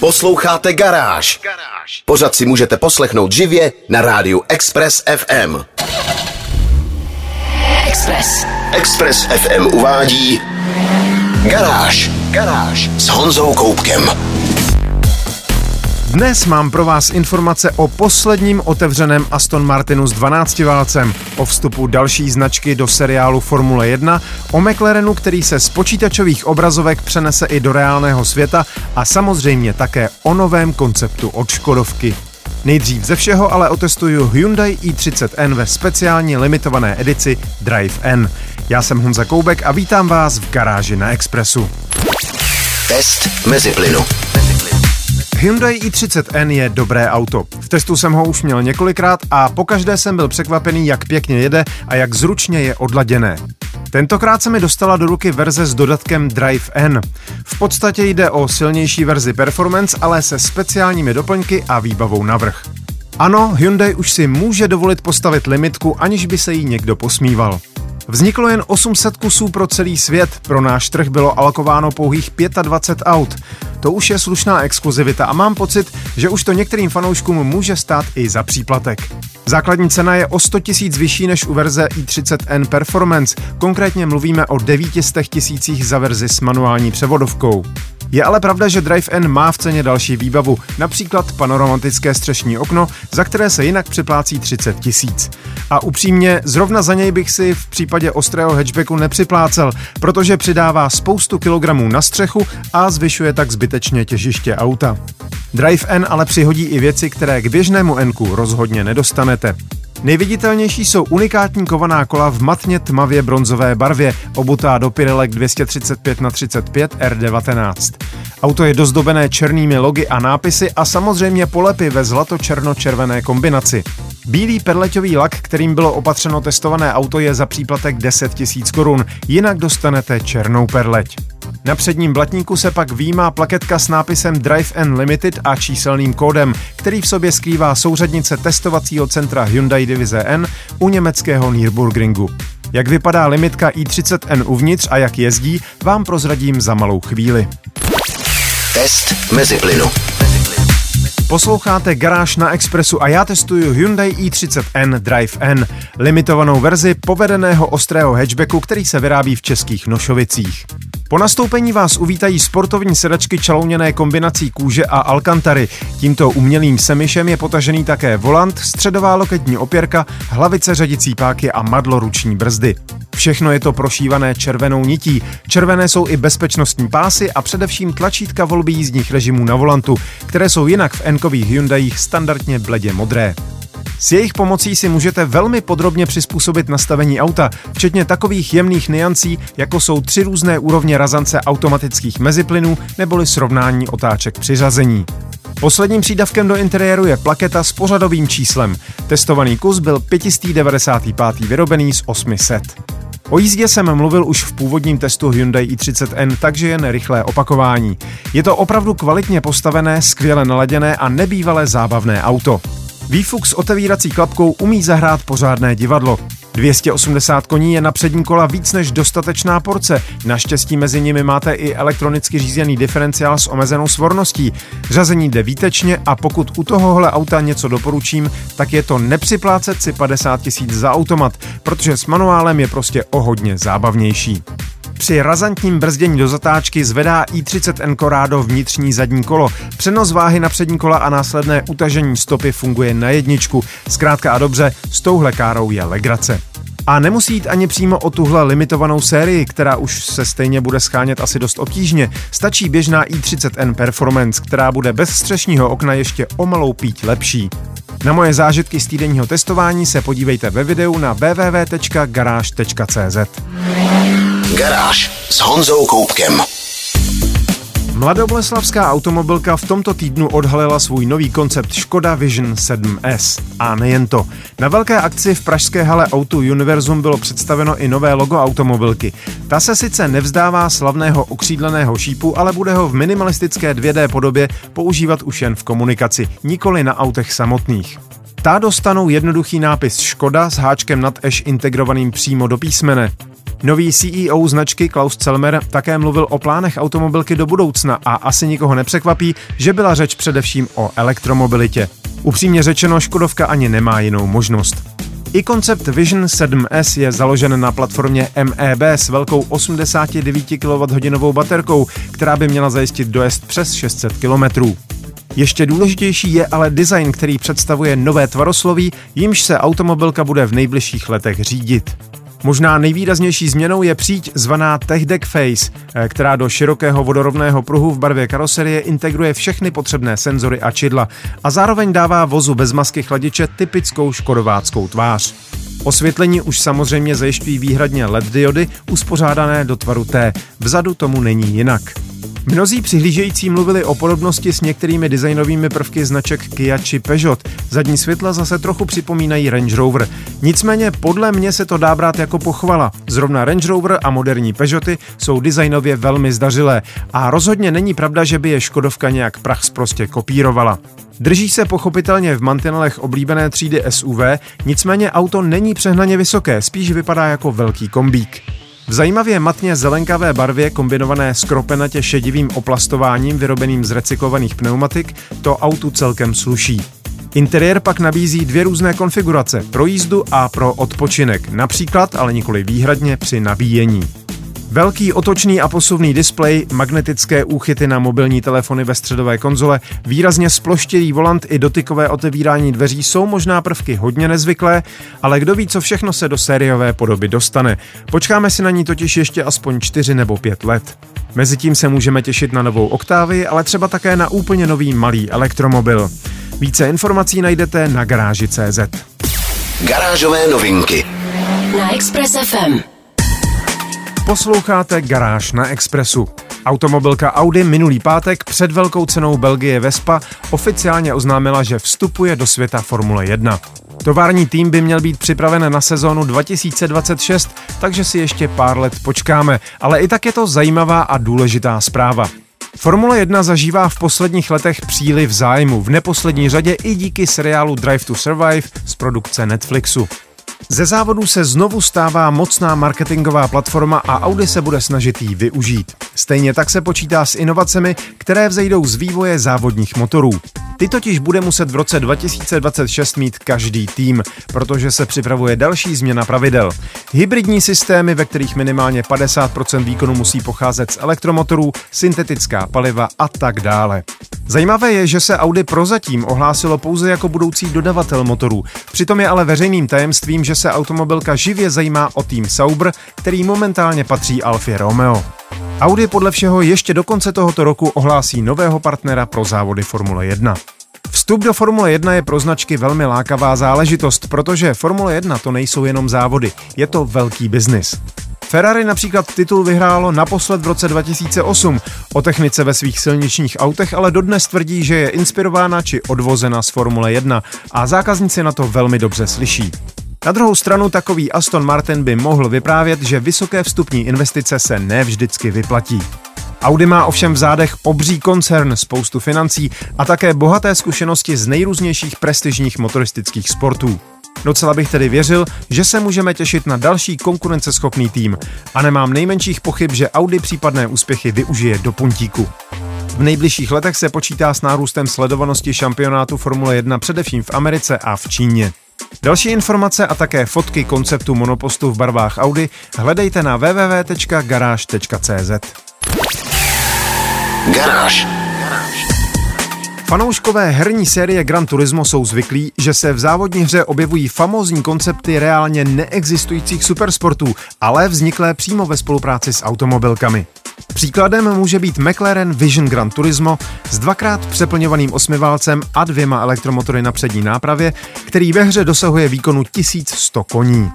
Posloucháte Garáž. Pořád si můžete poslechnout živě na rádiu Express FM. Express. Express FM uvádí Garáž. Garáž s Honzou Koupkem. Dnes mám pro vás informace o posledním otevřeném Aston Martinu s 12 válcem, o vstupu další značky do seriálu Formule 1, o McLarenu, který se z počítačových obrazovek přenese i do reálného světa a samozřejmě také o novém konceptu od Škodovky. Nejdřív ze všeho ale otestuju Hyundai i30N ve speciálně limitované edici Drive N. Já jsem Honza Koubek a vítám vás v garáži na Expressu. Test mezi plynu. Hyundai i30N je dobré auto. V testu jsem ho už měl několikrát a pokaždé jsem byl překvapený, jak pěkně jede a jak zručně je odladěné. Tentokrát se mi dostala do ruky verze s dodatkem Drive N. V podstatě jde o silnější verzi Performance, ale se speciálními doplňky a výbavou navrh. Ano, Hyundai už si může dovolit postavit limitku, aniž by se jí někdo posmíval. Vzniklo jen 800 kusů pro celý svět, pro náš trh bylo alokováno pouhých 25 aut. To už je slušná exkluzivita a mám pocit, že už to některým fanouškům může stát i za příplatek. Základní cena je o 100 tisíc vyšší než u verze i30N Performance, konkrétně mluvíme o 900 tisících za verzi s manuální převodovkou. Je ale pravda, že Drive N má v ceně další výbavu, například panoramatické střešní okno, za které se jinak připlácí 30 tisíc. A upřímně, zrovna za něj bych si v případě ostrého hatchbacku nepřiplácel, protože přidává spoustu kilogramů na střechu a zvyšuje tak zbytečně těžiště auta. Drive N ale přihodí i věci, které k běžnému n rozhodně nedostanete. Nejviditelnější jsou unikátní kovaná kola v matně tmavě bronzové barvě, obutá do Pirelek 235 na 35 R19. Auto je dozdobené černými logy a nápisy a samozřejmě polepy ve zlato-černo-červené kombinaci. Bílý perleťový lak, kterým bylo opatřeno testované auto, je za příplatek 10 000 korun, jinak dostanete černou perleť. Na předním blatníku se pak výjímá plaketka s nápisem Drive N Limited a číselným kódem, který v sobě skrývá souřadnice testovacího centra Hyundai Divize N u německého Nürburgringu. Jak vypadá limitka i30N uvnitř a jak jezdí, vám prozradím za malou chvíli. Test mezi plynu. Posloucháte Garáž na Expressu a já testuju Hyundai i30N Drive N, limitovanou verzi povedeného ostrého hatchbacku, který se vyrábí v českých Nošovicích. Po nastoupení vás uvítají sportovní sedačky čalouněné kombinací kůže a alkantary. Tímto umělým semišem je potažený také volant, středová loketní opěrka, hlavice řadicí páky a madlo ruční brzdy. Všechno je to prošívané červenou nití. Červené jsou i bezpečnostní pásy a především tlačítka volby jízdních režimů na volantu, které jsou jinak v enkových Hyundaích standardně bledě modré. S jejich pomocí si můžete velmi podrobně přizpůsobit nastavení auta, včetně takových jemných niancí, jako jsou tři různé úrovně razance automatických meziplynů neboli srovnání otáček při řazení. Posledním přídavkem do interiéru je plaketa s pořadovým číslem. Testovaný kus byl 595. vyrobený z 800. O jízdě jsem mluvil už v původním testu Hyundai i30N, takže jen rychlé opakování. Je to opravdu kvalitně postavené, skvěle naladěné a nebývalé zábavné auto. Výfuk s otevírací klapkou umí zahrát pořádné divadlo. 280 koní je na přední kola víc než dostatečná porce. Naštěstí mezi nimi máte i elektronicky řízený diferenciál s omezenou svorností. Řazení jde výtečně a pokud u tohohle auta něco doporučím, tak je to nepřiplácet si 50 tisíc za automat, protože s manuálem je prostě o hodně zábavnější. Při razantním brzdění do zatáčky zvedá i30N Corrado vnitřní zadní kolo. Přenos váhy na přední kola a následné utažení stopy funguje na jedničku. Zkrátka a dobře, s touhle károu je legrace. A nemusí jít ani přímo o tuhle limitovanou sérii, která už se stejně bude schánět asi dost obtížně. Stačí běžná i30N Performance, která bude bez střešního okna ještě o malou píť lepší. Na moje zážitky z týdenního testování se podívejte ve videu na www.garage.cz. Garáž s Honzou Koupkem. Mladoboleslavská automobilka v tomto týdnu odhalila svůj nový koncept Škoda Vision 7S. A nejen to. Na velké akci v pražské hale Auto Univerzum bylo představeno i nové logo automobilky. Ta se sice nevzdává slavného okřídleného šípu, ale bude ho v minimalistické 2D podobě používat už jen v komunikaci, nikoli na autech samotných. Ta dostanou jednoduchý nápis Škoda s háčkem nad eš integrovaným přímo do písmene. Nový CEO značky Klaus Celmer také mluvil o plánech automobilky do budoucna a asi nikoho nepřekvapí, že byla řeč především o elektromobilitě. Upřímně řečeno, Škodovka ani nemá jinou možnost. I koncept Vision 7S je založen na platformě MEB s velkou 89 kWh baterkou, která by měla zajistit dojezd přes 600 km. Ještě důležitější je ale design, který představuje nové tvarosloví, jimž se automobilka bude v nejbližších letech řídit. Možná nejvýraznější změnou je příď zvaná Tech Deck Face, eh, která do širokého vodorovného pruhu v barvě karoserie integruje všechny potřebné senzory a čidla a zároveň dává vozu bez masky chladiče typickou škodováckou tvář. Osvětlení už samozřejmě zajišťují výhradně LED diody uspořádané do tvaru T. Vzadu tomu není jinak. Mnozí přihlížející mluvili o podobnosti s některými designovými prvky značek Kia či Peugeot. Zadní světla zase trochu připomínají Range Rover. Nicméně podle mě se to dá brát jako pochvala. Zrovna Range Rover a moderní Peugeoty jsou designově velmi zdařilé a rozhodně není pravda, že by je Škodovka nějak prach prostě kopírovala. Drží se pochopitelně v mantinelech oblíbené třídy SUV, nicméně auto není přehnaně vysoké, spíš vypadá jako velký kombík. V zajímavě matně zelenkavé barvě kombinované s kropenatě šedivým oplastováním vyrobeným z recyklovaných pneumatik to autu celkem sluší. Interiér pak nabízí dvě různé konfigurace, pro jízdu a pro odpočinek, například, ale nikoli výhradně při nabíjení. Velký otočný a posuvný displej, magnetické úchyty na mobilní telefony ve středové konzole, výrazně sploštělý volant i dotykové otevírání dveří jsou možná prvky hodně nezvyklé, ale kdo ví, co všechno se do sériové podoby dostane. Počkáme si na ní totiž ještě aspoň 4 nebo 5 let. Mezitím se můžeme těšit na novou oktávy, ale třeba také na úplně nový malý elektromobil. Více informací najdete na garáži.cz. Garážové novinky na Express FM. Posloucháte Garáž na Expressu. Automobilka Audi minulý pátek před velkou cenou Belgie Vespa oficiálně oznámila, že vstupuje do světa Formule 1. Tovární tým by měl být připraven na sezónu 2026, takže si ještě pár let počkáme, ale i tak je to zajímavá a důležitá zpráva. Formule 1 zažívá v posledních letech příliv zájmu, v neposlední řadě i díky seriálu Drive to Survive z produkce Netflixu. Ze závodu se znovu stává mocná marketingová platforma a Audi se bude snažit jí využít. Stejně tak se počítá s inovacemi, které vzejdou z vývoje závodních motorů. Ty totiž bude muset v roce 2026 mít každý tým, protože se připravuje další změna pravidel. Hybridní systémy, ve kterých minimálně 50% výkonu musí pocházet z elektromotorů, syntetická paliva a tak dále. Zajímavé je, že se Audi prozatím ohlásilo pouze jako budoucí dodavatel motorů. Přitom je ale veřejným tajemstvím, že se automobilka živě zajímá o tým Sauber, který momentálně patří Alfie Romeo. Audi podle všeho ještě do konce tohoto roku ohlásí nového partnera pro závody Formule 1. Vstup do Formule 1 je pro značky velmi lákavá záležitost, protože Formule 1 to nejsou jenom závody, je to velký biznis. Ferrari například titul vyhrálo naposled v roce 2008. O technice ve svých silničních autech ale dodnes tvrdí, že je inspirována či odvozena z Formule 1 a zákazníci na to velmi dobře slyší. Na druhou stranu takový Aston Martin by mohl vyprávět, že vysoké vstupní investice se nevždycky vyplatí. Audi má ovšem v zádech obří koncern, spoustu financí a také bohaté zkušenosti z nejrůznějších prestižních motoristických sportů. Docela bych tedy věřil, že se můžeme těšit na další konkurenceschopný tým a nemám nejmenších pochyb, že Audi případné úspěchy využije do puntíku. V nejbližších letech se počítá s nárůstem sledovanosti šampionátu Formule 1 především v Americe a v Číně. Další informace a také fotky konceptu monopostu v barvách Audi hledejte na www.garage.cz. Garáž. Fanouškové herní série Gran Turismo jsou zvyklí, že se v závodní hře objevují famózní koncepty reálně neexistujících supersportů, ale vzniklé přímo ve spolupráci s automobilkami. Příkladem může být McLaren Vision Gran Turismo s dvakrát přeplňovaným osmiválcem a dvěma elektromotory na přední nápravě, který ve hře dosahuje výkonu 1100 koní.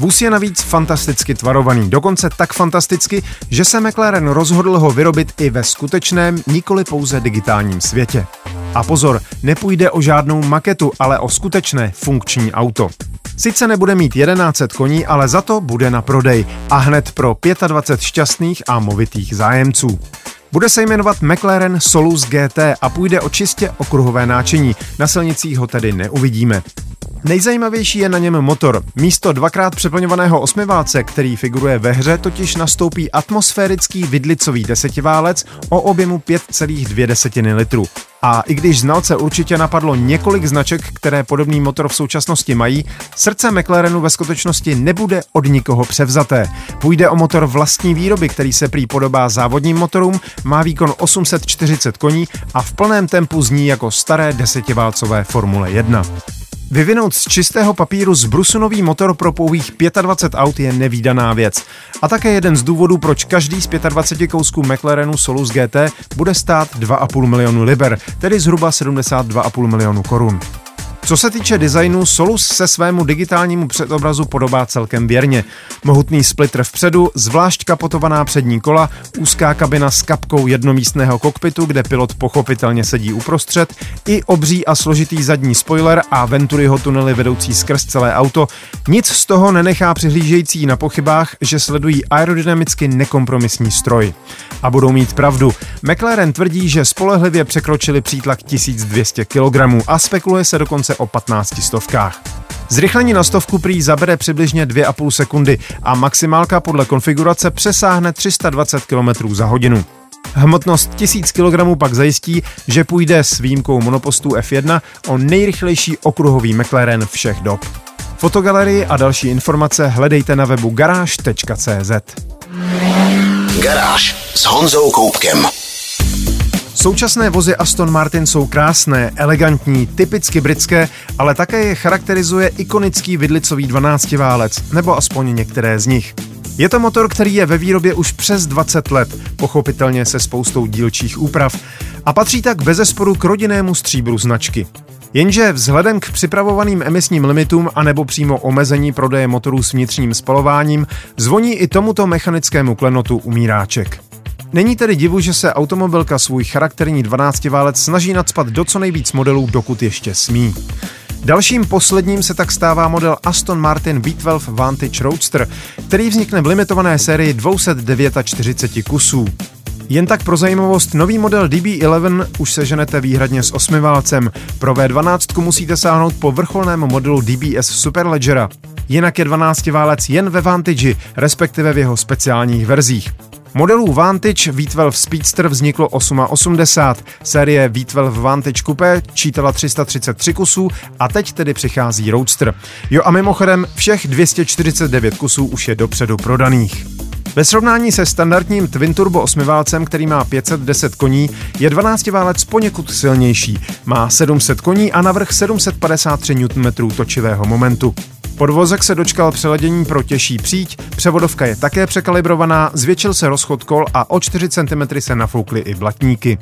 Vůz je navíc fantasticky tvarovaný, dokonce tak fantasticky, že se McLaren rozhodl ho vyrobit i ve skutečném, nikoli pouze digitálním světě. A pozor, nepůjde o žádnou maketu, ale o skutečné funkční auto. Sice nebude mít 1100 koní, ale za to bude na prodej a hned pro 25 šťastných a movitých zájemců. Bude se jmenovat McLaren Solus GT a půjde o čistě okruhové náčení, na silnicích ho tedy neuvidíme. Nejzajímavější je na něm motor. Místo dvakrát přeplňovaného osmiválce, který figuruje ve hře, totiž nastoupí atmosférický vidlicový desetiválec o objemu 5,2 litru. A i když znalce určitě napadlo několik značek, které podobný motor v současnosti mají, srdce McLarenu ve skutečnosti nebude od nikoho převzaté. Půjde o motor vlastní výroby, který se prý podobá závodním motorům, má výkon 840 koní a v plném tempu zní jako staré desetiválcové Formule 1. Vyvinout z čistého papíru zbrusunový motor pro pouhých 25 aut je nevýdaná věc. A také jeden z důvodů, proč každý z 25 kousků McLarenu Solus GT bude stát 2,5 milionu liber, tedy zhruba 72,5 milionu korun. Co se týče designu, Solus se svému digitálnímu předobrazu podobá celkem věrně. Mohutný splitter vpředu, zvlášť kapotovaná přední kola, úzká kabina s kapkou jednomístného kokpitu, kde pilot pochopitelně sedí uprostřed, i obří a složitý zadní spoiler a Venturiho tunely vedoucí skrz celé auto. Nic z toho nenechá přihlížející na pochybách, že sledují aerodynamicky nekompromisní stroj. A budou mít pravdu. McLaren tvrdí, že spolehlivě překročili přítlak 1200 kg a spekuluje se dokonce o 15 stovkách. Zrychlení na stovku prý zabere přibližně 2,5 sekundy a maximálka podle konfigurace přesáhne 320 km za hodinu. Hmotnost 1000 kg pak zajistí, že půjde s výjimkou monopostů F1 o nejrychlejší okruhový McLaren všech dob. Fotogalerii a další informace hledejte na webu garáž.cz. Garáž s Honzou Koupkem. Současné vozy Aston Martin jsou krásné, elegantní, typicky britské, ale také je charakterizuje ikonický vidlicový 12 válec, nebo aspoň některé z nich. Je to motor, který je ve výrobě už přes 20 let, pochopitelně se spoustou dílčích úprav, a patří tak bezesporu k rodinnému stříbru značky. Jenže vzhledem k připravovaným emisním limitům anebo přímo omezení prodeje motorů s vnitřním spalováním zvoní i tomuto mechanickému klenotu umíráček. Není tedy divu, že se automobilka svůj charakterní 12-válec snaží nadspat do co nejvíc modelů, dokud ještě smí. Dalším posledním se tak stává model Aston Martin V12 Vantage Roadster, který vznikne v limitované sérii 249 kusů. Jen tak pro zajímavost, nový model DB11 už seženete výhradně s osmiválcem. Pro V12 musíte sáhnout po vrcholném modelu DBS Superleggera. Jinak je 12 válec jen ve Vantage, respektive v jeho speciálních verzích. Modelů Vantage V12 Speedster vzniklo 88, série V12 Vantage Coupe čítala 333 kusů a teď tedy přichází Roadster. Jo a mimochodem všech 249 kusů už je dopředu prodaných. Ve srovnání se standardním Twin Turbo 8 válcem, který má 510 koní, je 12 válec poněkud silnější. Má 700 koní a navrh 753 Nm točivého momentu. Podvozek se dočkal přeladění pro těžší příď, převodovka je také překalibrovaná, zvětšil se rozchod kol a o 4 cm se nafoukly i blatníky.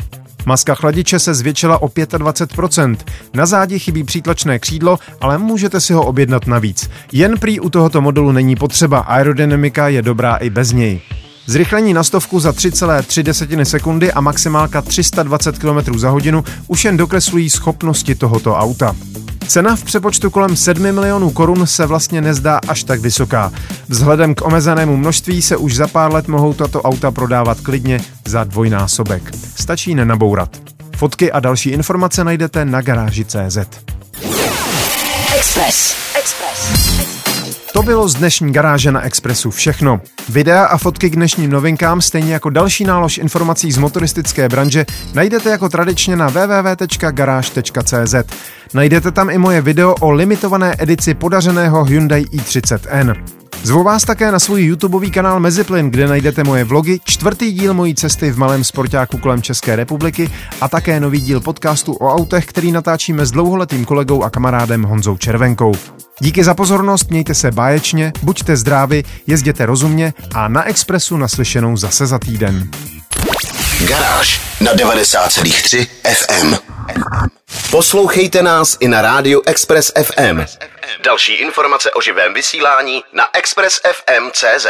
Maska chladiče se zvětšila o 25%. Na zádi chybí přítlačné křídlo, ale můžete si ho objednat navíc. Jen prý u tohoto modelu není potřeba, aerodynamika je dobrá i bez něj. Zrychlení na stovku za 3,3 sekundy a maximálka 320 km za hodinu už jen dokreslují schopnosti tohoto auta. Cena v přepočtu kolem 7 milionů korun se vlastně nezdá až tak vysoká. Vzhledem k omezenému množství se už za pár let mohou tato auta prodávat klidně za dvojnásobek. Stačí nenabourat. Fotky a další informace najdete na garáži.cz. Express. Express. To bylo z dnešní garáže na Expressu všechno. Videa a fotky k dnešním novinkám, stejně jako další nálož informací z motoristické branže, najdete jako tradičně na www.garage.cz. Najdete tam i moje video o limitované edici podařeného Hyundai i30N. Zvu vás také na svůj YouTubeový kanál Meziplyn, kde najdete moje vlogy, čtvrtý díl mojí cesty v malém sportáku kolem České republiky a také nový díl podcastu o autech, který natáčíme s dlouholetým kolegou a kamarádem Honzou Červenkou. Díky za pozornost, mějte se báječně, buďte zdraví, jezděte rozumně a na Expressu naslyšenou zase za týden. Garáž na 90,3 FM. Poslouchejte nás i na rádiu Express FM. Další informace o živém vysílání na expressfm.cz.